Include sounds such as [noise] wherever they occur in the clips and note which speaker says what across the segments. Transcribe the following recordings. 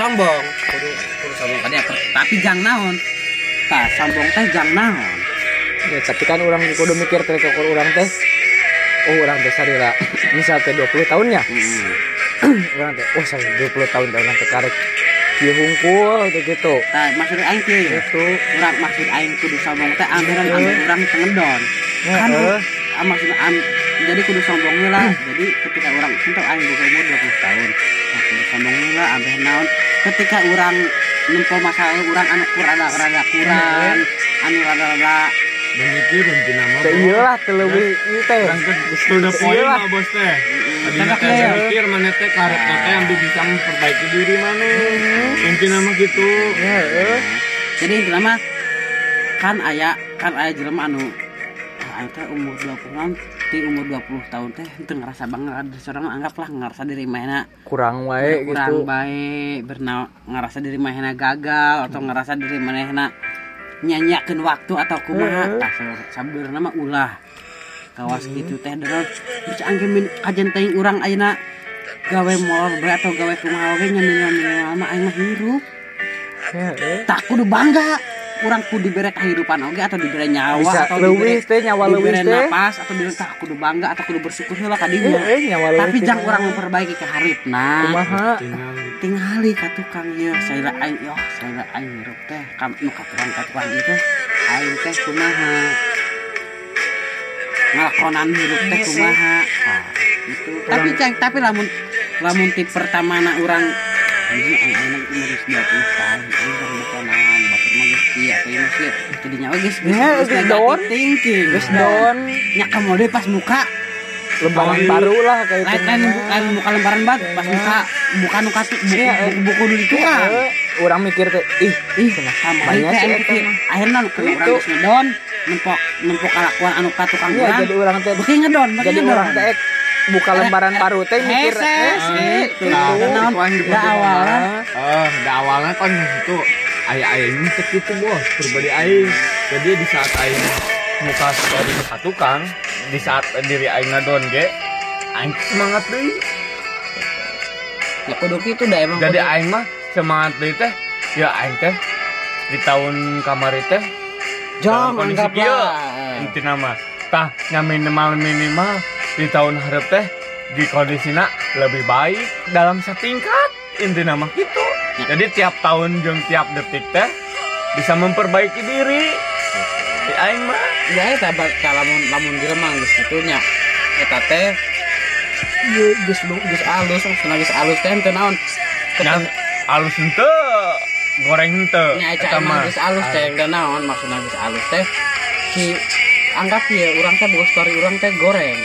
Speaker 1: sombong
Speaker 2: kudu kudu sombong kan ya tapi jang naon? Tah sombong teh jang naon?
Speaker 3: Ya tapi kan orang kudu mikir teh kok orang teh. Oh orang teh sarila misal teh 20 tahunnya
Speaker 2: hmm.
Speaker 3: orang [clears throat] teh oh saya 20 tahun orang teh karek kieu hungkul teh gitu.
Speaker 2: Nah, maksud aing kieu ya.
Speaker 3: itu
Speaker 2: Urang maksud aing kudu sombong teh amberan ambil urang tengedon. Kan ah, maksud am, jadi kudu sombong heula. Lah. Jadi ketika urang untuk aing boga umur 20 tahun. Nah, kudu sombong heula ambeh naon ketika urang nempo masalah urang anu kurang rada kurang anu rada-rada
Speaker 4: Memikir inti nama
Speaker 3: teh ieu lah teh leuwih ieu teh
Speaker 4: Orang sudah poin
Speaker 3: Iya lah.
Speaker 4: mah bos teh. Tadi teh
Speaker 2: ya.
Speaker 4: mikir mana teh karet teh ambil bisa memperbaiki diri mana. Inti nama gitu.
Speaker 3: heeh
Speaker 2: jadi itu nama kan aya kan aya jelema anu teh umur 20an di umur 20 tahun teh itu ngerasa banget. Ada seorang anggaplah ngerasa diri mana
Speaker 3: kurang wae gitu.
Speaker 2: kurang baik berna ngerasa diri mana gagal atau ngerasa diri mana nyanyakan waktu atau kumaha. Tah sabur nama ulah. Kawas gitu teh dengan bisa anggemin kajian teh urang ayeuna gawe molor bae atau gawe kumaha oge nyamin-nyamin lama aing mah hirup. Tak kudu bangga. Urang kudu dibere kehidupan oge atau dibere nyawa
Speaker 3: bisa.
Speaker 2: atau
Speaker 3: leuwih
Speaker 2: dibere
Speaker 3: teh nyawa teh.
Speaker 2: napas atau dibere tak kudu bangga atau kudu bersyukur heula ka dieu
Speaker 3: heeh nyawa leuwih
Speaker 2: tapi jangan
Speaker 3: nyawa.
Speaker 2: orang memperbaiki ke haripna
Speaker 3: kumaha?
Speaker 4: Tinggal
Speaker 2: tingali ka tukang ieu saya aing yo saya aing hirup teh kam nu ka tukang ka tukang ieu teh aing teh kumaha? Ngalakonan hirup teh kumaha? Ah itu tapi ceng tapi lamun lamun tip pertama na urang anjing aing aing umur geus 20 tahun nyawa geus geus
Speaker 3: Ya,
Speaker 2: geus
Speaker 3: geus
Speaker 2: negatif
Speaker 3: down.
Speaker 2: thinking
Speaker 3: geus down
Speaker 2: nya kamode pas muka.
Speaker 3: Lembaran baru lah kayak
Speaker 2: lain lain lain buka lembaran bat pas buka buka nuka tuh buku
Speaker 3: Iya,
Speaker 2: buku, buku dulu itu kan
Speaker 3: orang mikir teh ih
Speaker 2: ih sama
Speaker 3: Banyak sih mah.
Speaker 2: akhirnya. Orang geus ngedon nempok nempok kalakuan anu ka tukang
Speaker 3: iya
Speaker 2: urang
Speaker 3: jadi orang teh
Speaker 2: beuki ngedon
Speaker 3: jadi orang teh buka lembaran baru teh mikir eh,
Speaker 2: gitu.
Speaker 3: gitu.
Speaker 2: Nah, da awalnya
Speaker 4: Oh, da awalnya kan itu ayah ayah ini cek itu bos pribadi aing. Jadi di saat aing muka di muka tukang, di saat diri aing ngadon ge, aing semangat deh.
Speaker 2: ya kudu kitu da emang
Speaker 4: Jadi aing mah semangat deh teh. Ya aing teh di tahun kamari teh kondisi
Speaker 2: anggap
Speaker 4: inti nama tah nya minimal minimal di tahun harap teh di kondisinya lebih baik dalam setingkat inti nama. Gitu. Jadi tiap tahun jeung tiap detik teh bisa memperbaiki diri. Di aing mah.
Speaker 2: Ya eta lamun lamun jelema geus kitu nya eta teh geus geus alus cenah geus alus teh teu naon?
Speaker 4: Yang alus hente goreng hente
Speaker 2: Nya
Speaker 4: eta mah
Speaker 2: geus alus teh dan naon? Maksudna geus alus teh si anggap ya urang teh boga story urang teh goreng.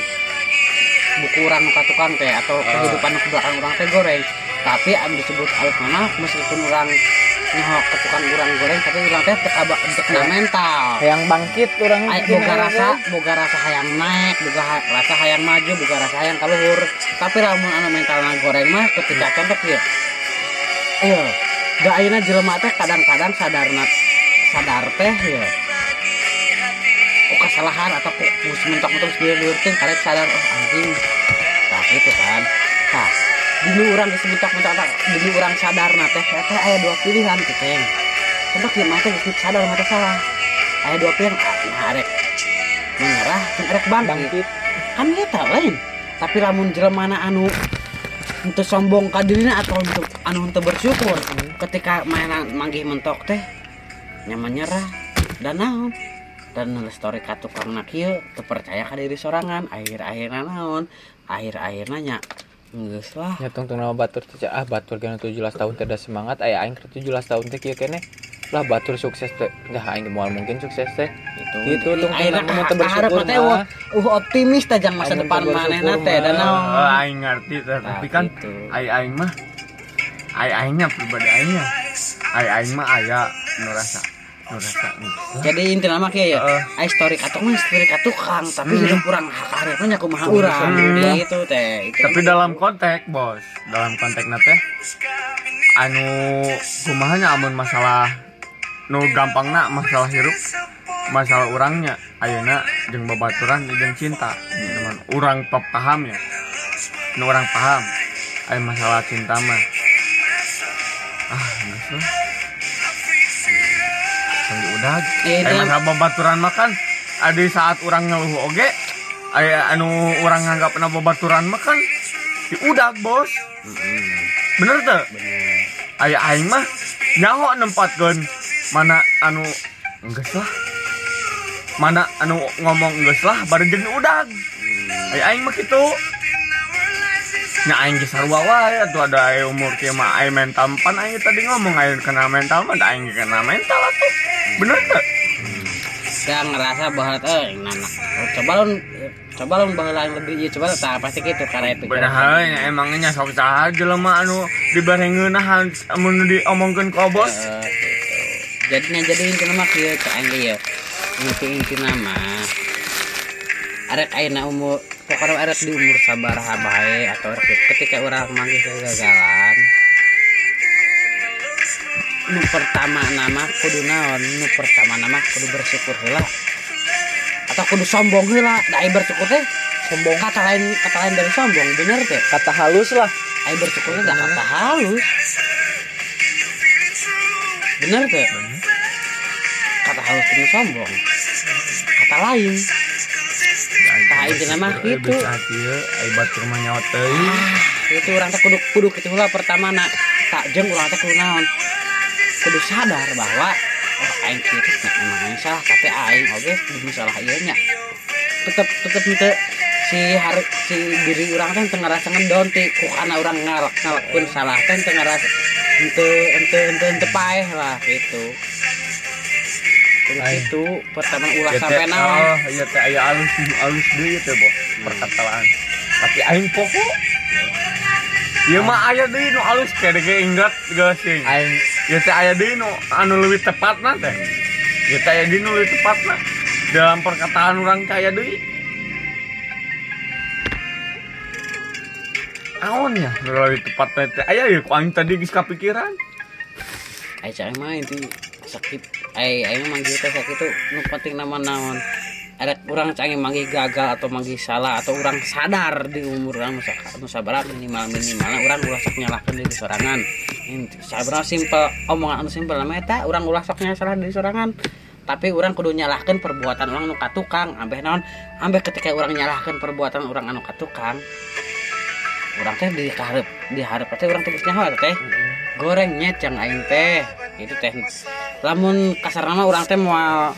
Speaker 2: Buku urang nu ka tukang teh atau kehidupan nu belakang urang teh goreng tapi am disebut alus mana meskipun urang nyohok ke tukang urang goreng tapi urang teh teu kaba teu kena mental.
Speaker 3: Yang bangkit orang
Speaker 2: Ay, boga rasa boga rasa hayang naik boga ha- rasa hayang maju boga rasa hayang kaluhur. Tapi lamun anu mentalna goreng mah ketika contoh ya iya. Da ayeuna jelema teh kadang-kadang sadarna sadar teh ya kok kesalahan atau kok mentok-mentok sendiri karek sadar oh anjing. Nah gitu kan. Nah dulu orang mentok-mentok atau dulu orang sadarna teh teh aya dua pilihan. Tuh teh kieu mah teh geus sadar mah teh salah aya dua pilihan. Nah arek menyerah jeung arek bangkit. Kan eta lain. Tapi lamun jelemana anu untuk sombong ka dirina atau untuk anu untuk bersyukur ketika mainan manggih mentok teh nyaman nyerah dan naon? Dan nulis story ka tukang nak kieu teu percaya ka diri sorangan akhir-akhirna naon? Akhir-akhirna nya geus lah
Speaker 3: ya tungtung nama batur teh ah batur kan 17 tahun teh da semangat. Aya aing ke 17 tahun teh kieu kene. Lah batur sukses teh. Dah aing moal mungkin sukses teh.
Speaker 2: Itu
Speaker 3: Gitu,
Speaker 2: akhirnya
Speaker 3: tong tong
Speaker 2: ka-
Speaker 3: bersyukur
Speaker 2: teh uh optimis teh jang masa
Speaker 3: Amun
Speaker 2: depan manehna teh dan
Speaker 4: Eh, aing ngerti teh tapi
Speaker 2: Nah,
Speaker 4: kan
Speaker 2: gitu.
Speaker 4: aing aing mah aing aingnya pribadi aingnya. Aing aing mah aya nu rasa. gitu.
Speaker 2: Jadi inti nama kieu ya
Speaker 4: Heeh.
Speaker 2: ai story ka tukang story ka tukang tapi hidup urang karirnya nya kumaha
Speaker 3: Hmm,
Speaker 2: urang.
Speaker 4: Hmm.
Speaker 2: gitu teh itu
Speaker 4: tapi dalam konteks bos dalam konteks teh anu kumahanya amun masalah nu gampangna masalah hirup masalah orangnya ayeuna jeung babaturan jeung cinta. Teman urang pe- paham ya. Nu orang paham aya masalah cinta mah. Ah Sambil udah Emang babaturan makan? Ada saat orang ngeluh oge aya anu orang nganggap pernah babaturan makan? Diudag bos.
Speaker 2: Mm-mm,
Speaker 4: bener tuh? Aya aing mah nyaho nempatkeun mana anu enggeus lah. Mana anu ngomong enggeus lah bari jeung udag. Aya aing mah kitu nya aing ge sarua wae atuh ada aya umur kieu mah mental pan aing tadi ngomong aing kena mental mah da aing kena mental atuh. Bener tuh
Speaker 2: saya ngerasa bahwa eh nanak oh, coba lu coba lu baheula yang lebih ya coba tak pasti gitu karena itu.
Speaker 4: Padahal ya, emangnya sok saha jelema anu dibarengeunahan amun diomongkeun ku bos.
Speaker 2: Eh, gitu. jadinya jadi inti nama kieu ge ya inti inti nama arek ayeuna umur pokoknya arek di umur sabaraha bae atau arek ketika orang manggil kegagalan. Nu pertama nama kudu naon nu pertama nama kudu bersyukur heula. Atau kudu sombong heula da ai bersyukur teh. Sombong. Kata lain kata lain dari sombong bener teh.
Speaker 3: Kata halus lah.
Speaker 2: Ai bersyukur teh da kata halus. Bener teh. Kata halus itu sombong. Kata lain itu orang teh kudu kudu gitu heula pertama nak tak jeung urang teh kudu naon? Kudu sadar bahwa oh aing nya emang aing salah tapi aing oge kudu salah ieu nya. Tetep tetep henteu si hari si diri urang teh teu ngarasa ngendon ti ku kana urang ngalak ngalakeun salah teh teu ngarasa henteu henteu henteu henteu paeh lah gitu gitu pertama ulah
Speaker 4: Ya
Speaker 2: sampai naon
Speaker 4: oh, ya teh aya alus alus deui teh bos perkataan. Tapi aing pokok Ieu mah aya deui nu alus kede ge ingat gasing.
Speaker 3: aing
Speaker 4: Ya teh aya deui nu anu leuwih tepatna teh. Ya teh aya deui nu leuwih tepatna. Dalam perkataan orang teh aya deui. Aon ya, nu leuwih tepat teh teh aya ya ku aing tadi geus kapikiran.
Speaker 2: Cai mah inti sakit. Ay ay manggil teh sakit itu nu penting nama naon ada orang canggih manggil gagal atau manggil salah atau orang sadar di umur orang sabaraha minimal minimal orang ulah sok nyalahkan diri sorangan. Inti sabaraha simpel. Omongan anu simpel nama eta orang ulah sok salah diri sorangan. Tapi orang kudu nyalahkan perbuatan orang nu tukang ambeh naon? Ambeh ketika orang nyalahkan perbuatan orang anu tukang orang teh di hareup di hareup teh orang teh nyaho teh goreng nyet yang aing teh. Itu teh. Lamun kasar nama orang teh mual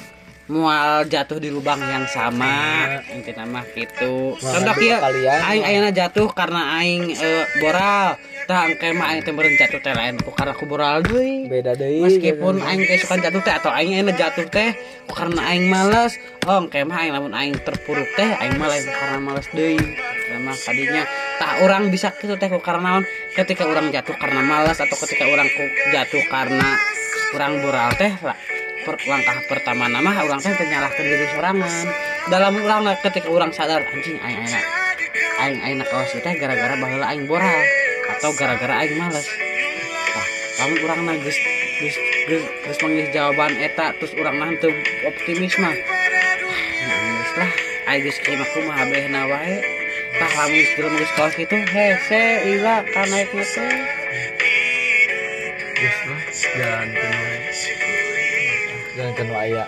Speaker 2: mual jatuh di lubang yang sama. Inti nama gitu. Contoh kieu
Speaker 3: kalian.
Speaker 2: aing ayeuna jatuh karena aing eh, boral. Tah engke mah aing teh meureun jatuh teh lain ku karena ku boral deui.
Speaker 3: Beda deui.
Speaker 2: Meskipun aing teh suka jatuh teh atau aing ayeuna jatuh teh ku karena aing males. Oh engke mah aing lamun aing terpuruk teh aing mah lain karena males deui. Sama kadinya tak orang bisa gitu teh ku karena ketika orang jatuh karena malas atau ketika orang jatuh karena kurang boral teh lah per, langkah pertama nama orang teh menyalahkan diri sorangan. Dalam orang ketika orang sadar anjing aing aing aing aing kaos teh gara-gara baheula aing boral atau gara-gara aing males. Tah lamun urang na geus geus manggih jawaban eta terus urang nah teu optimis mah ya geus lah aing geus kieu mah kumaha behna wae. Tah lamun geus jelema geus kaos kitu hese ila kanaekna teh
Speaker 4: Geus lah, jalan kenal.
Speaker 3: Dan kan aya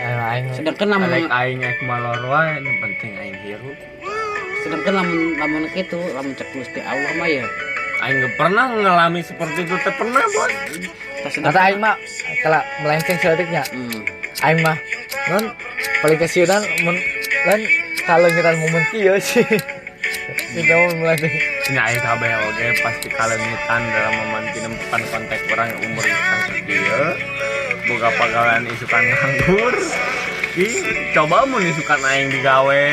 Speaker 3: Aing-
Speaker 2: sedangkan lamun
Speaker 4: Aing aing ek malor wae, nu penting aing hirup.
Speaker 2: sedangkan lamun lamun kitu lamun cek Gusti Allah mah ya
Speaker 4: Aing gak pernah ngalami seperti itu teh pernah bos.
Speaker 3: kata aing mah kalau melenceng sebaliknya
Speaker 2: hmm.
Speaker 3: aing mah non paling kasihan mun lan kalau ngiran momen kieu sih [laughs] kita mau melenceng
Speaker 4: Nya aing kabeh oge pasti kalengitan dalam memantin bukan konteks orang yang umur kan kieu. Boga pagawean isukan nganggur. Ih, coba mun isukan aing digawe.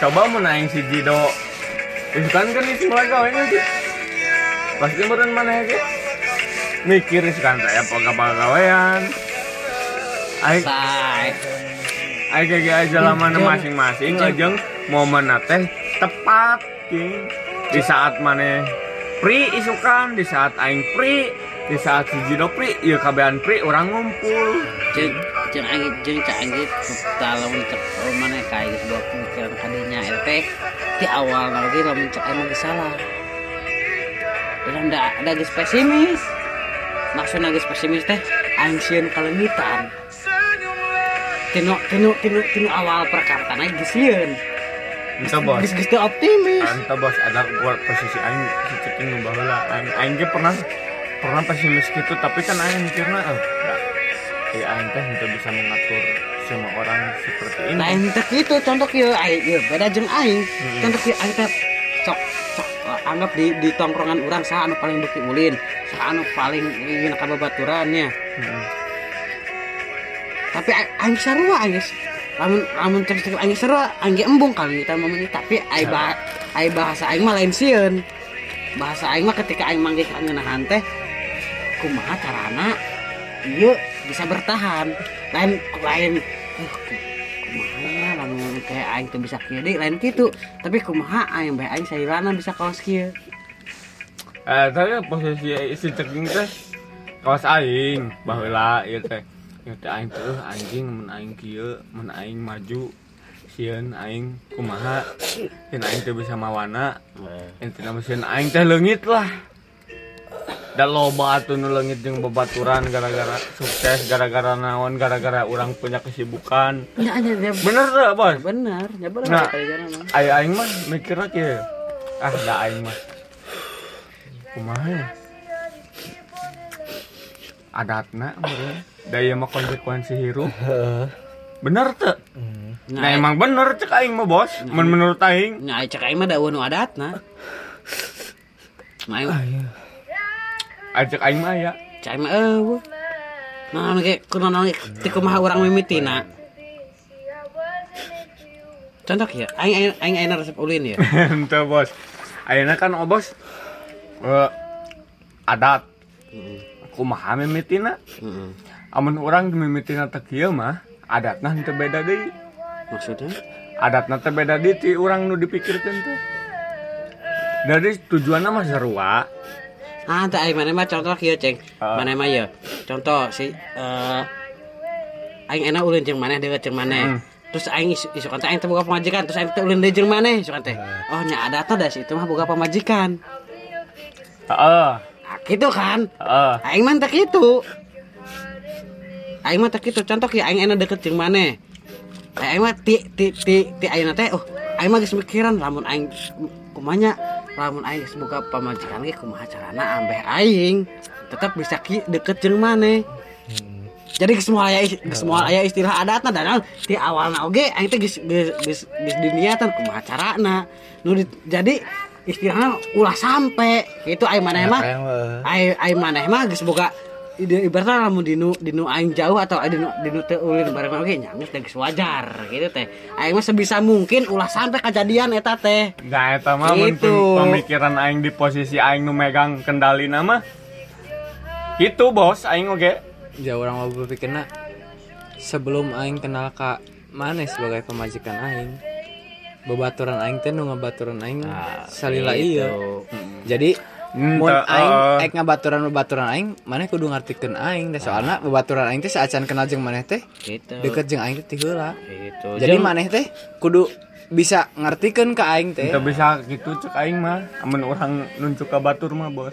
Speaker 4: Coba mun aing si Jido. Isukan kan isi mulai gawe nanti. Pasti meureun mana ge. Mikir isukan saya boga pagawean. Aing. Ayo kayak aja
Speaker 2: Jeung-
Speaker 4: masing-masing ajeng momen teh tepat King. Di saat mana pri isukan di saat aing pri di saat si Jido pri ya kabehan pri orang ngumpul.
Speaker 2: Jeung jeung aing jeung cak aing gitu lamun cek oh, mana kayak gitu buat pemikiran kadinya eta teh di awal lagi lamun cek emang salah. Dan ada ada geus pesimis. Maksudna geus pesimis teh aing sieun kalengitan tinu tinu tinu tinu awal perkara geus sieun
Speaker 4: Bisa bos.
Speaker 2: teu optimis
Speaker 4: Anta bos ada buat posisi aing ceking nu baheula aing aing ge pernah pernah pesimis gitu tapi kan aing mikirna ah ya, ya aing teh untuk bisa mengatur semua orang seperti ini.
Speaker 2: lain teh kitu contoh kieu aing ieu beda jeung aing contoh kieu aing teh sok sok eh, anggap di di tongkrongan urang saha anu paling beuki ulin saha anu paling ingin ka babaturannya
Speaker 4: Heeh.
Speaker 2: tapi aing sarua aing lamun lamun terus aing sarua aing ge embung kali kita itu tapi aing bah aing bahasa aing mah lain sieun. Bahasa aing mah ketika aing manggil ka ngeunahan teh kumaha carana ieu bisa bertahan? Lain lain uh, ku- kumaha ya lamun kayak aing tuh bisa kieu deui? Lain kitu. Tapi kumaha aing bae aing sairana bisa kaos kieu?
Speaker 4: Eh, tapi posisi si ceking teh kawas aing baheula ieu teh. Teh aing teh "Eh, anjing mun aing kieu, mun aing maju sieun aing kumaha sieun aing teh bisa mawana intina mesin aing teh leungit lah. Da loba atuh nu leungit jeung babaturan gara-gara sukses gara-gara naon gara-gara orang punya kesibukan.
Speaker 2: Ya ya ya
Speaker 4: bener tuh bos
Speaker 2: bener ya bener.
Speaker 4: Nah. aing aing mah mikirnya kieu. Ah da aing mah. Kumaha ya? Adatna meureun da ieu mah konsekuensi hirup bener tuh
Speaker 2: Nah,
Speaker 4: nah emang bener cek aing mah bos mun menurut aing
Speaker 2: Nah, cek aing mah da nu adatna. Nah, aing
Speaker 4: ajak aing mah ya
Speaker 2: cek aing mah eueuh. Nah, anu ge kunaon ge ti kumaha urang mimitina. Contoh ya, aing aing aing resep ulin ya. [laughs]
Speaker 4: Ente bos. Ayeuna kan oh bos eh, adat
Speaker 2: Heeh.
Speaker 4: kumaha mimitina. Amun orang mimitina teh kieu mah adatna henteu beda deui.
Speaker 2: Maksudnya?
Speaker 4: Adatna teh beda deui ti urang nu dipikirkeun teh. Dari tujuanna mah sarua.
Speaker 2: Ah, teh aing mana mah contoh kieu, Ceng.
Speaker 4: Ah.
Speaker 2: Mana mah ya. Contoh si eh aing enak ulin jeung maneh deuet jeung maneh.
Speaker 4: Hmm.
Speaker 2: Terus aing isu, isu kan aing teh boga pamajikan, terus aing teh ulin deui jeung maneh, isu teh. Oh, nya adatna da si itu mah boga pamajikan.
Speaker 4: Heeh.
Speaker 2: Nah, gitu kan.
Speaker 4: Heeh.
Speaker 2: Aing mah teh kitu. Aing mah teh. Contoh ya aing enak deket jeung maneh. Aing mah ti ti ti ti ayeuna teh oh aing mah geus mikiran lamun aing kumanya lamun aing geus boga pamajikan ge kumaha carana ambeh aing tetap bisa ki deket jeung maneh. Jadi geus moal aya geus moal aya istilah adatna dan ti awalna oge aing teh geus geus geus diniatan kumaha carana. Nu di- jadi istilahnya ulah sampe gitu aing maneh mah ai ai maneh mah geus boga ide ibaratnya lamun dinu dinu aing jauh atau dinu dinu teu ulin bareng oge nya geus teh wajar gitu teh. Aing mah sebisa mungkin ulah sampai kejadian eta teh.
Speaker 4: Nah, eta mah
Speaker 2: Gitu.
Speaker 4: pemikiran aing di posisi aing nu megang kendali nama Itu bos aing oge.
Speaker 3: ya orang mau berpikirna sebelum aing kenal kak mana sebagai pemajikan aing babaturan aing teh nu ngabaturan aing salila iya jadi mun
Speaker 4: teu-
Speaker 3: aing
Speaker 4: eh.
Speaker 3: ek ngabaturan babaturan aing maneh kudu ngartikeun aing da soalna babaturan aing teh saacan kenal jeung maneh teh
Speaker 2: gitu
Speaker 3: deket jeung aing teh heula
Speaker 2: gitu
Speaker 3: jadi maneh teh kudu bisa ngartikeun ka aing teh
Speaker 4: Kita bisa gitu cek aing mah. Amun orang nunjuk ke batur mah bos.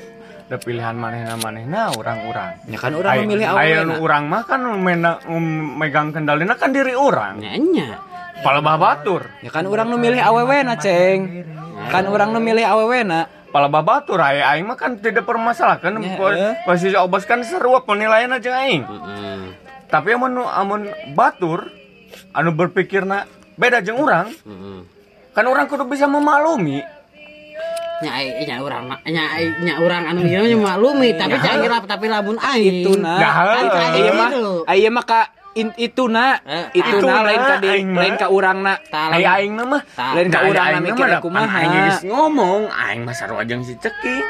Speaker 4: Da pilihan manehna manehna orang-orang.
Speaker 3: ya kan urang memilih
Speaker 4: Aya
Speaker 3: awalnya
Speaker 4: nu urang mah kan mena, um, megang kendalina kan diri orang.
Speaker 2: nyanya
Speaker 4: Pala batur.
Speaker 3: ya kan urang nu milih awewena ceng kan urang nu milih awewena
Speaker 4: Pala batur aya aing mah kan tidak permasalahkan
Speaker 3: Ya,
Speaker 4: Po-
Speaker 3: eh.
Speaker 4: posisi obos kan seru penilaian aja aing.
Speaker 2: Heeh.
Speaker 4: Tapi amun nu- amun batur anu berpikirna beda jeung urang,
Speaker 2: Heeh.
Speaker 4: kan orang kudu bisa memaklumi.
Speaker 2: nya nya urang nya nya urang anu ieu nya maklumi tapi cai tapi lamun aing
Speaker 3: itu nah
Speaker 2: kan cai
Speaker 3: Iya mah,
Speaker 2: gitu.
Speaker 3: iya mah ka in, itu na,
Speaker 2: Eh,
Speaker 3: itu
Speaker 4: itu
Speaker 3: na
Speaker 4: na,
Speaker 3: lain ka di,
Speaker 4: aing mah.
Speaker 3: lain ka urang na.
Speaker 2: Lamun-
Speaker 4: aing mah
Speaker 2: tah,
Speaker 3: lain ka
Speaker 4: Nah,
Speaker 3: urang
Speaker 4: aing
Speaker 3: na
Speaker 4: mah
Speaker 3: mikir
Speaker 4: da
Speaker 3: kumaha.
Speaker 4: pan Aing geus ngomong, aing mah sarua jeung si ceking.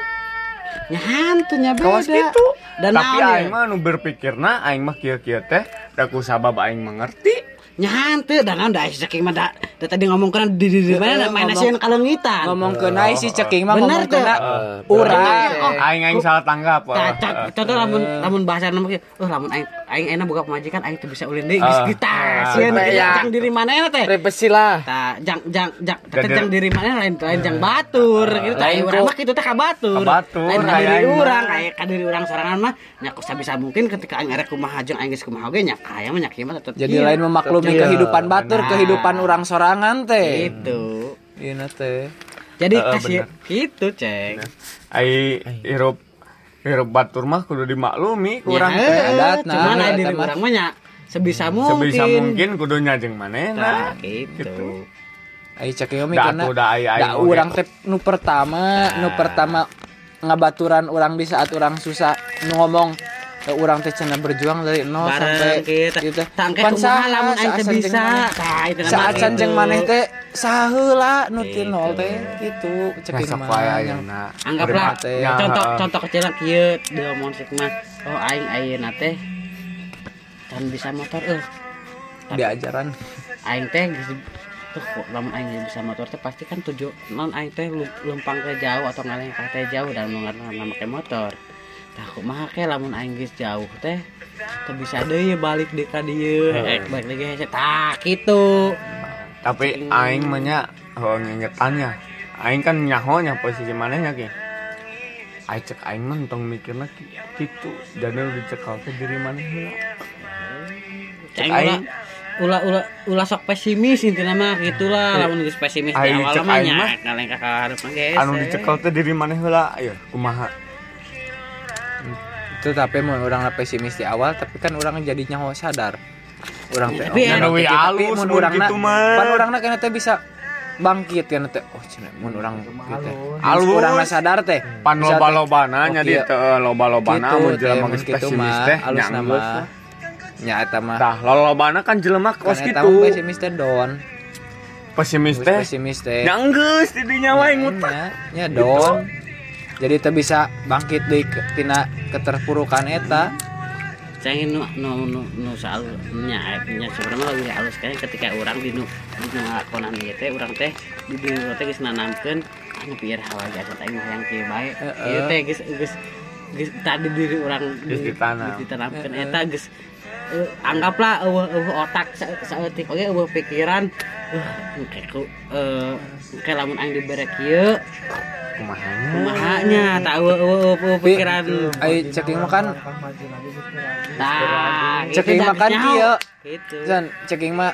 Speaker 2: nya hantu nya beda
Speaker 4: Kawas gitu.
Speaker 2: dan
Speaker 4: Tapi
Speaker 2: naon
Speaker 4: aing
Speaker 2: ya?
Speaker 4: mah anu berpikirna aing mah kieu-kieu teh da ku sabab aing mengerti.
Speaker 2: nya hantu dan naon da saking mah da da tadi ngomong kana di di di mana
Speaker 3: Ngomong-
Speaker 2: main nasian kalengitan
Speaker 3: Ngomong ke naik si ceking mah ngomong ke
Speaker 2: tuh.
Speaker 3: na
Speaker 2: Eh,
Speaker 3: urang.
Speaker 2: Oh,
Speaker 4: Aing aing salah tanggap.
Speaker 2: Cacat,
Speaker 4: Eh,
Speaker 2: contoh lamun lamun bahasa nama oh lamun aing aing enak buka pemajikan aing tuh bisa ulin deui
Speaker 4: Ah.
Speaker 2: geus kita sieun
Speaker 3: Supaya-
Speaker 2: jang jang diri mana teh
Speaker 3: Repesi lah.
Speaker 2: Tah, jang jang jang jang diri mana lain lain jang batur gitu tah
Speaker 3: Lain
Speaker 2: urang mah kitu teh
Speaker 4: ka batur.
Speaker 2: Lain ka diri urang,
Speaker 4: mah.
Speaker 2: aya ka diri urang sorangan mah nya sabisa mungkin ketika aing arek kumaha jeung aing geus kumaha oge nya aya mah nya kieu mah tetep
Speaker 3: Jadi lain memaklumi kehidupan batur, kehidupan orang sorangan teh.
Speaker 2: gitu.
Speaker 3: Iya teh.
Speaker 2: Jadi
Speaker 4: Heeh,
Speaker 2: kasih
Speaker 4: benar.
Speaker 2: gitu, Ceng.
Speaker 4: ai hirup hirup batur mah kudu dimaklumi kurang
Speaker 2: Ya,
Speaker 4: teh
Speaker 3: adat, nah,
Speaker 2: cuman diri
Speaker 3: mah.
Speaker 2: urang mah nya sebisa mungkin.
Speaker 4: sebisa mungkin kudu nyajeng
Speaker 2: Nah,
Speaker 4: manehna
Speaker 2: gitu.
Speaker 4: Gitu.
Speaker 3: Ai cek
Speaker 4: Da
Speaker 3: mikirna.
Speaker 4: atuh da ai ai
Speaker 3: urang teh nu pertama, nu pertama ngabaturan orang di saat orang susah nu ngomong eh, orang teh cenah berjuang dari nol sampai
Speaker 2: kita.
Speaker 3: gitu. Pan saha
Speaker 2: lamun aing
Speaker 3: jeung
Speaker 2: bisa. nama
Speaker 3: Saacan
Speaker 2: gitu.
Speaker 3: jeung maneh teh saheula nu ti
Speaker 2: Gitu.
Speaker 3: nol teh gitu cek ieu
Speaker 4: Besok
Speaker 3: mah.
Speaker 2: Anggaplah.
Speaker 4: Ya,
Speaker 2: contoh contoh kecil kieu deu musik mah. Oh aing ayeuna teh can bisa motor euy.
Speaker 3: diajaran
Speaker 2: Aing teh geus tuh lamun aing bisa motor teh pasti kan tujuh non aing teh lu- lempang ke jauh atau ngaleng ka teh jauh dalam nama make motor. Tah kumaha ke lamun aing geus jauh teh teu bisa deui balik ka dieu. Eh balik lagi hese tah kitu.
Speaker 4: tapi aing mah nya oh ngingetannya aing kan nyaho nya posisi manehnya ki. Aing cek aing mah tong mikirna ki- kitu jadi udah cekal ke diri heula.
Speaker 2: Ceng ulah
Speaker 4: aing.
Speaker 2: ulah ulah ulah sok pesimis intina mah gitulah. Lamun geus pesimis di awal
Speaker 4: cek
Speaker 2: mah nya ka hareup mah geus.
Speaker 4: anu dicekal teh diri maneh heula. Ayo kumaha
Speaker 3: itu tapi mau orang pesimis di awal tapi kan orang jadi nyaho sadar orang teh
Speaker 2: Tapi
Speaker 3: orang
Speaker 4: we
Speaker 3: teh gitu, tapi
Speaker 4: alus
Speaker 3: mun urangna
Speaker 4: gitu mah.
Speaker 3: pan urangna kena teh bisa bangkit kan teh oh cenah mun urang gitu
Speaker 4: Alus.
Speaker 3: alus urangna sadar teh
Speaker 4: pan
Speaker 3: bisa teh,
Speaker 4: loba-lobana
Speaker 3: oh,
Speaker 4: nya di
Speaker 3: kieu.
Speaker 4: teu loba-lobana
Speaker 3: gitu
Speaker 4: mun
Speaker 3: teh
Speaker 4: jelema
Speaker 3: mun
Speaker 4: geus
Speaker 3: kitu
Speaker 4: pesimis teh
Speaker 3: alus
Speaker 4: nya
Speaker 3: eta mah
Speaker 4: Tah, lolobana kan jelema kos gitu.
Speaker 3: mah pesimis teh don
Speaker 4: Pesimis teh.
Speaker 3: pesimis teh
Speaker 4: Nya geus di dinya wae ngutak.
Speaker 3: nya nya don jadi teh bisa bangkit deui ke- tina keterpurukan eta
Speaker 2: Saya nu nu nu nu soal nya nya sebenarnya lebih halus kan ketika orang di nu di nu ngalakonan ieu teh urang teh di urang teh geus nanamkeun anu biar hawa jasa teh mah yang kieu bae. Ieu teh geus geus geus tadi diri urang
Speaker 4: Geus ditanam.
Speaker 2: geus ditanamkeun eta geus eh, anggaplah eueuh eueuh otak sa- saeutik oge eueuh pikiran uh ku eh engke lamun aing dibere kieu
Speaker 4: Kumahanya.
Speaker 2: kumaha nya tah eueuh eueuh eueuh pikiran
Speaker 3: ai ceking mah kan
Speaker 2: Tah,
Speaker 3: ceking
Speaker 2: gitu,
Speaker 3: makan kieu
Speaker 2: nyaho. Gitu.
Speaker 3: Zan, ceking mah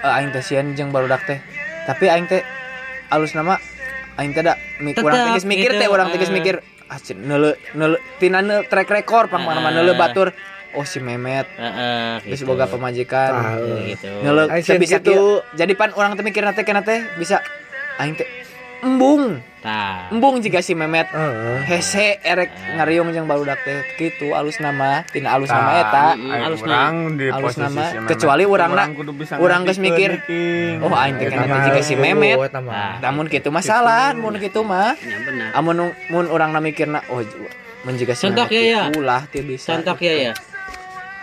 Speaker 3: eh, aing teh sieun jeung barudak teh. Tapi aing teh alus nama aing teh da mi
Speaker 2: Tetep,
Speaker 3: urang teh geus mikir teh
Speaker 2: gitu,
Speaker 3: urang teh geus
Speaker 2: eh.
Speaker 3: mikir ah cen neule neule tina neule track record pang mana
Speaker 2: Eh.
Speaker 3: neule batur oh si Memet
Speaker 2: Heeh,
Speaker 3: geus
Speaker 2: gitu.
Speaker 3: boga pemajikan
Speaker 2: gitu.
Speaker 1: Aing
Speaker 3: teu
Speaker 1: sieun
Speaker 3: bisa
Speaker 1: gitu.
Speaker 3: jadi pan urang teh mikir teh kana teh bisa aing teh embung
Speaker 2: Tah.
Speaker 3: embung jika si Memet
Speaker 1: Heeh.
Speaker 3: hese erek ngariung jeung barudak teh kitu alus nama tina alus nama eta
Speaker 2: alus
Speaker 4: urang di
Speaker 3: Alus
Speaker 4: posisi
Speaker 3: nama,
Speaker 4: si Memet.
Speaker 3: kecuali urangna-
Speaker 4: Urang kudu bisa
Speaker 3: urang geus mikir,
Speaker 4: iki.
Speaker 3: oh aing teh kana
Speaker 1: mah
Speaker 3: jika si Memet.
Speaker 2: Nah.
Speaker 3: namun gitu masalah mun gitu mah
Speaker 2: Ya benar.
Speaker 3: amun mun orang mikirna oh mun jiga si
Speaker 2: Contoh
Speaker 3: Memet
Speaker 2: ya, ya.
Speaker 3: teu bisa
Speaker 2: Contoh ya ya.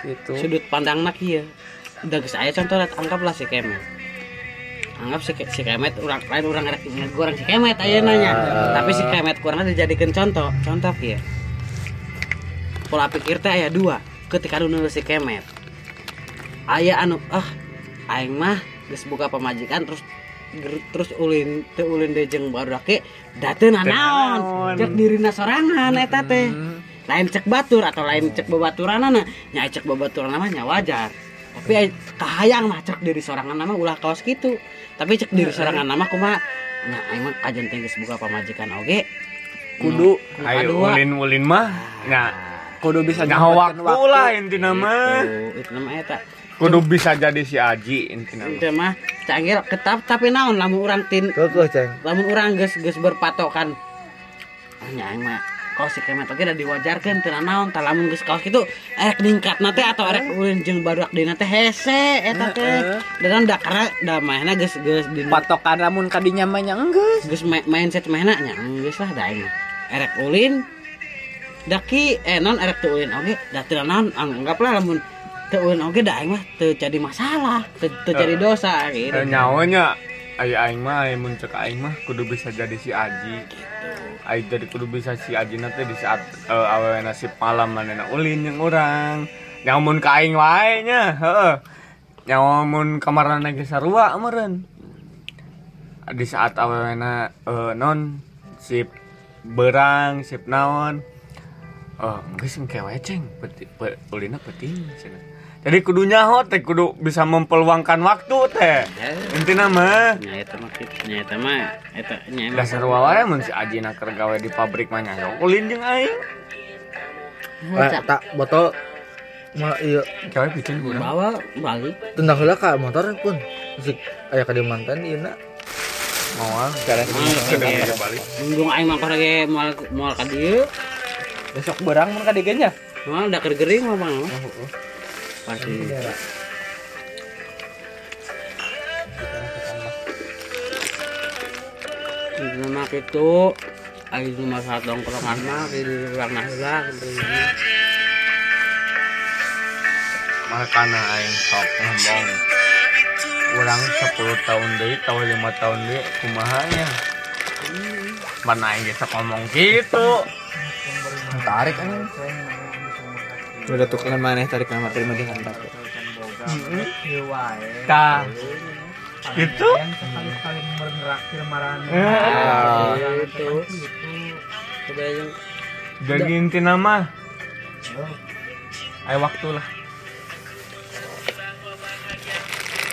Speaker 3: Gitu
Speaker 2: Sudut pandang nak ieu. Udah geus aya contoh anggaplah si Kemet. Anggap si, si Kemet urang lain urang rek ngegoreng si Kemet ayeuna nya. Tapi si Kemet kurang dijadikan contoh. Contoh ya. Pola pikir teh aya dua. Ketika nulis si Kemet. Aya anu ah aing mah geus buka pemajikan terus ger- terus ulin teu ulin deui jeung barudak ge da teu
Speaker 4: naon.
Speaker 2: nanaon. Cek dirina sorangan eta teh. Lain cek batur atau lain cek bebaturan nya cek bebaturan mah nya wajar. Tapi kahayang mah cek diri sorangan nama ulah kaos gitu tapi cek diri sorangan nama aing mah kajen teh geus buka pamajikan oge.
Speaker 3: Kudu.
Speaker 4: Ayo
Speaker 2: kadua,
Speaker 4: ulin-ulin mah nya
Speaker 3: kudu bisa nyempatkeun
Speaker 4: waktu lah intina mah.
Speaker 2: itu itu nama eta.
Speaker 4: Kudu bisa jadi si Aji intina mah.
Speaker 2: itu mah canggih ketap tapi naon lamun urang tin
Speaker 1: Kekeh, Ceng.
Speaker 2: lamun urang geus geus berpatokan. Ah mah kaos si kemet oge da diwajarkeun teu naon tah lamun geus kaos kitu erek ningkat teh atau erek ulin jeung barudak dina teh hese eta teh. Dan da karena da mainna geus geus di
Speaker 3: patokan lamun kadinya mah nya enggeus.
Speaker 2: Geus mindset mainna nya geus lah da aing erek ulin daki eh non erek teu ulin oge da teu naon anggaplah lamun teu ulin oge da aing mah teu jadi masalah teu jadi dosa gitu
Speaker 4: Eh, Ayo aing mah aing mun cek aing mah kudu bisa jadi si Aji. Aing jadi kudu bisa si Aji nanti di saat uh, awewe nasib malam manena ulin yang orang. nyamun ka aing wae nya heeh nyamun kamar lagi sarua meureun di saat awalnya eh, non sip berang sip naon oh geus engke wae ceng peti pe, ulina penting jadi kudu nyaho teh kudu bisa mempeluangkan waktu teh. Intina mah
Speaker 2: nya eta mah nya eta mah eta nya
Speaker 4: dasar wae mun si Ajina keur gawe di pabrik mah nyaho ulin jeung aing.
Speaker 1: Eh, tak botol mah iya.
Speaker 4: Gawe bikin kurang
Speaker 2: bawa balik.
Speaker 1: Tendang heula ka motor pun. Musik aya ka di mantan ieu na
Speaker 4: mau
Speaker 3: Gara
Speaker 4: balik.
Speaker 2: Munggung aing mah lagi moal moal ka dieu
Speaker 3: besok berang mun ka dieu nya.
Speaker 2: moal da keur gering mah bang pasti Itu mah itu Ayo cuma saat dongkrongan mah di urang nah heula
Speaker 4: makana aing sok ngomong urang 10 tahun deui tahun 5 tahun deui kumaha nya? Mana aing geus ngomong gitu
Speaker 1: tarik anjing.
Speaker 3: Udah tukeran maneh tarik nama terima di hantar.
Speaker 4: tah gitu
Speaker 1: sekali-sekali meraktir marane
Speaker 4: Ah.
Speaker 2: itu. Coba yang
Speaker 4: jadi inti nama. Ayo waktu lah.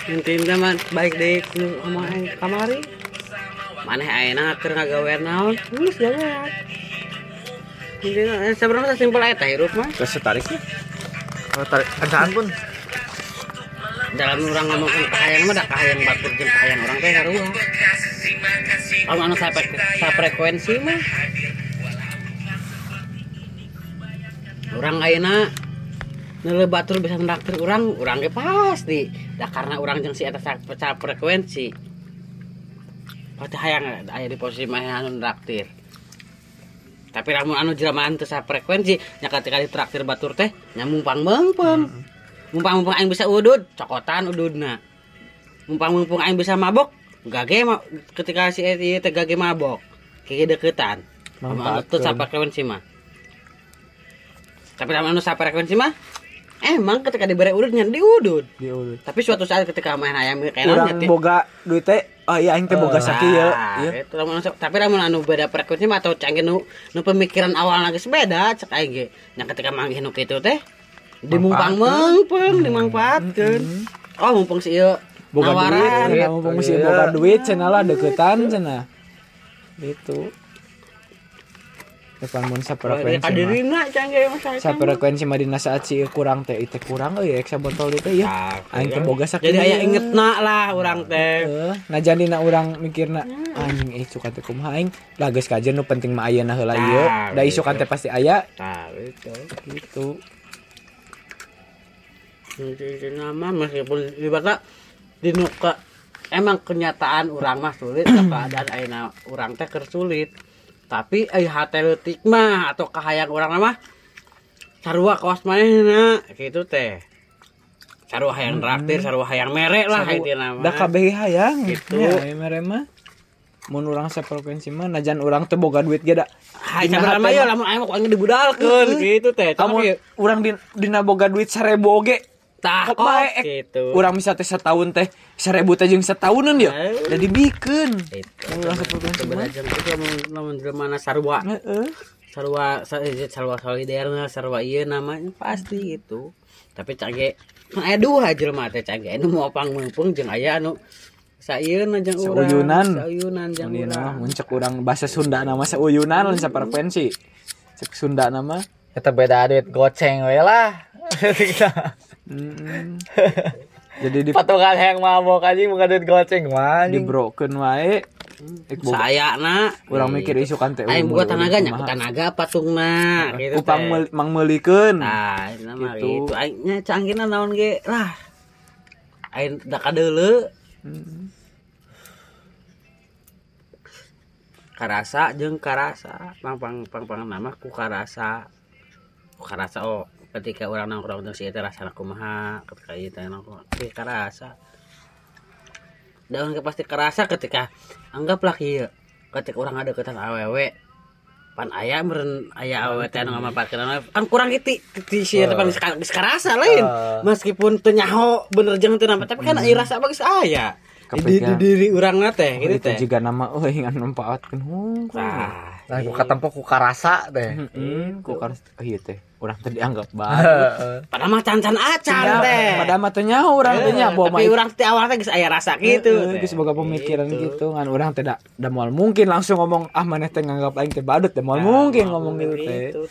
Speaker 2: Intinya mah baik deh kamari? Maneh ayeuna keur ngagawean naon? Intinya eh, sebenarnya simpel eta hirup mah
Speaker 3: Terus setariknya.
Speaker 1: kalau tarik kancaan pun
Speaker 2: dalam orang ngomongin kahayang mah da kahayang batur jeung kahayang orang teh sarua kalau anu sa frekuensi mah orang ayeuna Nele batur bisa ndaktir orang, orang ge pasti. Da karena orang jeung si eta sa frekuensi. Pasti hayang aya di posisi mah anu ndaktir. Tapi lamun anu jelmaan teu sa frekuensi, nya ketika ditraktir batur teh nya mumpang meungpeung. Mumpang-mumpang aing bisa udud, cokotan ududna. Mumpang-mumpang aing bisa mabok, gage ma ketika si ieu teh gage mabok. Kiki deketan. Anu teu sa frekuensi mah. Tapi lamun anu frekuensi mah emang ketika diberi udud nya diudud.
Speaker 3: Diulut.
Speaker 2: Tapi suatu saat ketika main ayam kayak
Speaker 3: Urang boga duit teh oh iya aing teh boga
Speaker 2: Iya. Itu lamun anu- tapi lamun anu beda mah atau canggih nu nu pemikiran awal lagi beda cek aing ge. Nya ketika manggih nu kitu teh dimumpang meungpeung dimanfaatkeun. Oh mumpung si ieu
Speaker 3: Boga duit, mumpung mesti boga duit cenah lah deketan cenah. Gitu. Saprekuensi mah dina saat si kurang teh teh kurang euy eksa botol itu ya. Aing teh boga sakieu.
Speaker 2: Jadi aya ingetna lah urang teh.
Speaker 3: Heeh, najan dina urang mikirna anjing eh suka teh kumaha aing lah geus kajen nu penting mah ayeuna heula ieu.
Speaker 2: Tah,
Speaker 3: Da isukan teh pasti aya
Speaker 2: Tah itu.
Speaker 3: gitu.
Speaker 2: Itu nama meskipun ibaratnya di nuka emang kenyataan orang mah sulit keadaan ayeuna urang teh keur sulit. Tapi ai hate leutik mah atau kahayang urang mah sarua kawas manehna gitu teh. Sarua hayang traktir, sarua hayang mere lah intina mah.
Speaker 3: Da kabeh hayang
Speaker 2: Gitu.
Speaker 3: Ya, mere mah. Mun urang saprekuensi mah najan urang teh boga duit ge da.
Speaker 2: Sebenarnya mah ya lamun aya mah kudu dibudalkeun gitu teh.
Speaker 3: Kamu
Speaker 2: Tapi
Speaker 3: urang di, dina boga duit 1000 oge.
Speaker 2: Tah
Speaker 3: Kok ek
Speaker 2: gitu.
Speaker 3: urang bisa teh setahun teh 1000 teh jeung setahunan ya.
Speaker 2: Eh. Itu.
Speaker 3: Urang saprekuensi mah.
Speaker 2: Sebenarnya itu jelema sarua
Speaker 3: Heeh.
Speaker 2: sarwa sa- eh, sarwa soliderna sarwa iya namanya pasti itu tapi cage aya dua jelema teh cage anu mau pang mumpung jeung aya anu saeuna jeung urang
Speaker 3: Sauyunan.
Speaker 2: sauyunan jeung
Speaker 3: ieu
Speaker 2: urang
Speaker 3: mun cek urang bahasa Sunda nama sauyunan lain saprekuensi. Cek Sunda nama
Speaker 1: kita beda duit goceng we lah [laughs]
Speaker 3: Jadi di
Speaker 1: patungan yang mabok aja bukan duit goceng mah
Speaker 3: di broken wae. Ek boga-
Speaker 2: sayana
Speaker 3: Urang mikir isukan teh.
Speaker 2: aing buat tenaga nya
Speaker 3: kumaha.
Speaker 2: tenaga patungna gitu
Speaker 3: Upang meul- mang meulikeun.
Speaker 2: Nah, itu nama
Speaker 3: Gitu.
Speaker 2: Aing nya canggihna naon ge lah. Aing da kadeuleu
Speaker 3: Hmm.
Speaker 2: karasa jeung karasa pang pang pang pang nama ku karasa ku karasa oh ketika orang nongkrong jeung si eta rasana kumaha ketika teh nongkrong ku karasa daun ke pasti kerasa ketika anggaplah kieu ketika orang ada ketan awewe pan aya meren aya awet anu ngamanfaatkeun kan kurang gitu di si eta pan geus karasa lain. Meskipun teu nyaho bener jeung teu nampak tapi kan aya rasa bagus aya. Di, di, di diri urang teh gitu
Speaker 3: itu
Speaker 2: teh.
Speaker 3: juga nama oh ingan manfaatkan hungkul
Speaker 2: ah
Speaker 1: Nah, ku katempo ku karasa teh.
Speaker 3: Heeh, ku kan oh iya teh urang teh dianggap [laughs] baik.
Speaker 2: Padahal mah can-can acan teh.
Speaker 3: pada mah teh nyaho urang teh
Speaker 2: tapi urang teh awal teh geus aya rasa gitu
Speaker 3: geus boga pemikiran gitu. kan urang teh da moal mungkin langsung ngomong ah maneh teh nganggap aing teh badut teh moal mungkin ngomong gitu teh
Speaker 2: Gitu,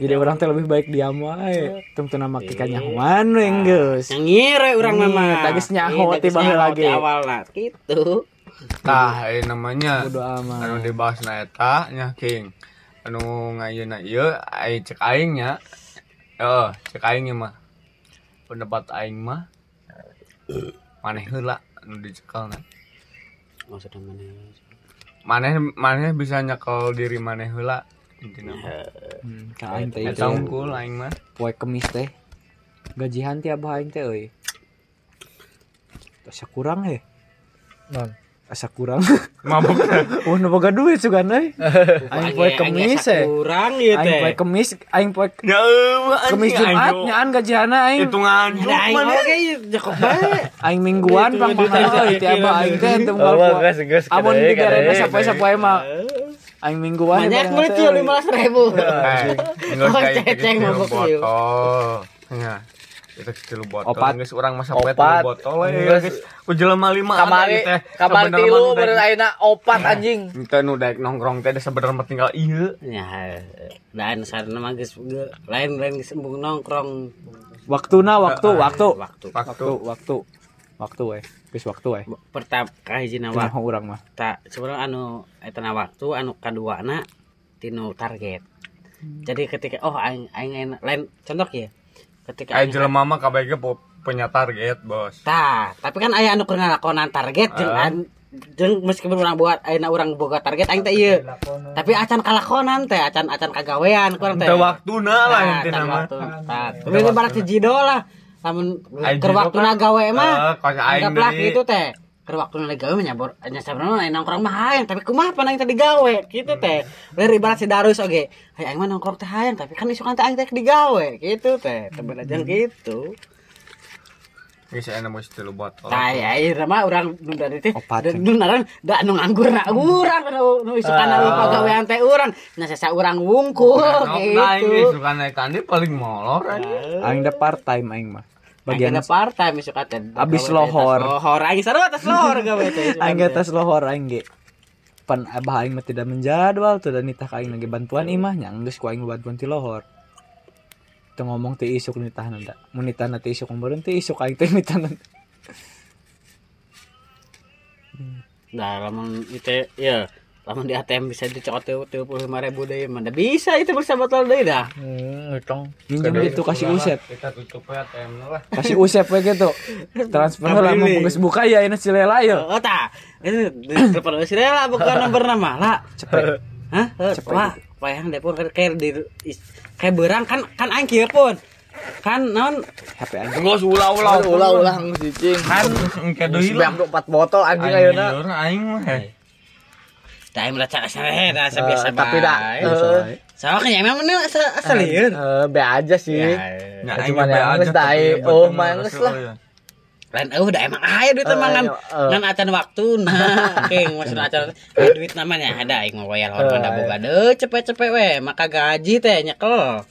Speaker 3: jadi orang teh lebih baik diam wae. Tungtu nama kika nyahoan we geus.
Speaker 2: yang ngire urang
Speaker 3: Iya,
Speaker 2: mah.
Speaker 3: tagis nyaho
Speaker 2: Iya,
Speaker 3: tiba lagi.
Speaker 2: awalna gitu.
Speaker 4: Tah eh, namanya.
Speaker 3: Amat.
Speaker 4: Anu dibahas na eta nya king anu ngayeuna ieu ai cek aing nya. Oh cek aing mah. Pendapat aing mah maneh heula anu dicekelna
Speaker 2: maksudnya mana
Speaker 4: maneh maneh bisa nyekel diri maneh heula intina mah.
Speaker 3: Hmm, ka aing teh
Speaker 4: eta unggul aing mah.
Speaker 3: Poe kemis teh. Gajihan tiap aing teh euy. Asa kurang he.
Speaker 1: Non.
Speaker 3: Asa kurang. [laughs]
Speaker 4: Mabuk
Speaker 3: oh nu boga duit sugan [laughs] euy aing poe kemis he
Speaker 2: kurang gitu
Speaker 3: aing poe
Speaker 2: teh
Speaker 3: kemis aing poe kemis Jumat nyaan gajihanna aing.
Speaker 4: Hitungan
Speaker 2: ada aing oge jakob bae. [laughs]
Speaker 3: Aing mingguan pang pang euy tiap aing teh teu moal
Speaker 1: geus geus.
Speaker 3: Amun digarena sapoe-sapoe mah. Aing mingguan
Speaker 2: banyak
Speaker 3: teh,
Speaker 2: cuy
Speaker 3: euy.
Speaker 2: lima belas ribu.
Speaker 4: Eh, nggak
Speaker 2: Oh,
Speaker 4: gitu,
Speaker 2: ieu.
Speaker 4: botol. Ya. Itu kecil botol.
Speaker 3: Opat.
Speaker 4: Geus urang masa
Speaker 1: Opat.
Speaker 4: pet botol we
Speaker 1: Geus.
Speaker 4: Ku jelema lima
Speaker 1: Kamari kamari tilu bener ayeuna opat anjing. [laughs]
Speaker 4: Ente nu daek nongkrong teh sebenarnya tinggal ieu.
Speaker 2: ya dan sarana mah geus ge- lain lain geus embung nongkrong
Speaker 3: Waktuna waktu waktu
Speaker 2: waktu
Speaker 3: waktu waktu waktu we geus waktu we
Speaker 2: pertama kahijina waktu
Speaker 3: urang mah
Speaker 2: tak sebenarnya anu etana waktu anu kaduana tinu target jadi ketika oh aing aing- lain contoh ya ketika
Speaker 4: Aya
Speaker 2: aing
Speaker 4: jelema mah kabeh punya target, Bos.
Speaker 2: tah tapi kan aya anu keur ngalakonan target jeung an- jeung meskipun urang buat ayeuna urang boga target aing teh ieu. Tapi acan kalakonan teh acan acan kagawean kurang teh.
Speaker 4: Teu waktuna lah intina mah.
Speaker 2: tapi ini barat si Jido lah. Keur
Speaker 4: Jido
Speaker 2: waktuna
Speaker 4: kan,
Speaker 2: gawe mah
Speaker 4: eh,
Speaker 2: anggaplah gitu teh keur waktuna lagi gawe mah nyabor nya sabenerna aing nongkrong mah hayang tapi kumaha pan aing teh digawe gitu teh. Lain ibarat si Darus oge. Hayang aing mah nongkrong teh hayang tapi kan isukan teh aing teh digawe gitu teh. Teu bener jeung gitu.
Speaker 4: Geus aya nu tilu botol.
Speaker 2: Tah ya ieu mah urang nu dari teh nu naran da anu nganggur na urang nu nu isukan anu pagawean teh urang. Nya sasa urang wungkul
Speaker 4: Nah,
Speaker 2: gitu.
Speaker 4: geus suka naik kandi paling molor
Speaker 3: aing. Da part time aing mah bagian
Speaker 2: Bagian part time teh
Speaker 3: Abis
Speaker 2: teh
Speaker 3: lohor.
Speaker 2: Lohor. Aing sarua tas lohor gawe teh
Speaker 3: aing
Speaker 2: teh.
Speaker 3: tes lohor aing ge pan abah aing mah tidak menjadwal tuh dan nitah aing lagi bantuan imah nya geus ku aing bantuan ti lohor. Teu ngomong teu isuk nitah nanda. Mun nitah teu isuk meureun teu isuk aing teh nitah
Speaker 2: Nah, lamun itu ya, lamun di ATM bisa dicokot tuh tuh puluh lima ribu deh, mana bisa itu bersama botol deh dah.
Speaker 1: Hmm, utang.
Speaker 3: minjem gitu kasih usep
Speaker 4: Kita tutup ya ATM lah.
Speaker 3: kasih usep we gitu transfer lah mau geus buka ya ini cilela ya
Speaker 2: Oh tak, itu telepon si Rela bukan nomor nama lah.
Speaker 3: cepet
Speaker 2: Hah?
Speaker 3: Cepet.
Speaker 2: Wah, payah deh pun kayak di kayak berang kan kan aing kieu pun. Kan non
Speaker 3: HP aing
Speaker 4: Geus ulah-ulah.
Speaker 1: Ulah-ulah cicing.
Speaker 4: Kan engke deui
Speaker 1: Sebanyak
Speaker 4: lah.
Speaker 1: 4 botol anjing ayeuna.
Speaker 4: aing mah. Heh.
Speaker 2: da aing meraca asal dah biasa
Speaker 1: Eh, tapi dah eh,
Speaker 2: Sama kan ya memang ini asal asal
Speaker 1: eh, be aja sih.
Speaker 2: Ya,
Speaker 4: Ya,
Speaker 1: Cuma yang geus
Speaker 4: aja
Speaker 1: da
Speaker 4: tapi ya
Speaker 1: oh, geus lah.
Speaker 4: ya.
Speaker 2: lain eh udah emang aya duit
Speaker 1: Eh,
Speaker 2: emang kan
Speaker 1: eh.
Speaker 2: ngan acan waktu nah king maksudnya acan duit namanya ada aing mau wayal hormat
Speaker 1: Eh.
Speaker 2: boga deh cepet-cepet we maka gaji teh nyekel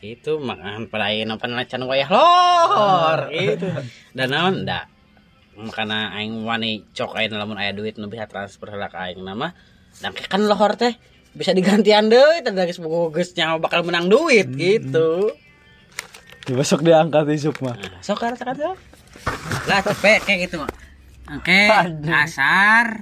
Speaker 2: itu makan aing nompan acan wayah lor gitu dan naon da makana aing wani cok aing lamun aya duit nu bisa transfer heula ka aing nama dan kan lohor teh. Bisa digantian deui teh geus geus nyawa bakal menang duit gitu.
Speaker 3: Besok diangkat isuk mah
Speaker 2: Nah, sok sok lah cepet kayak gitu mah oke [laughs] asar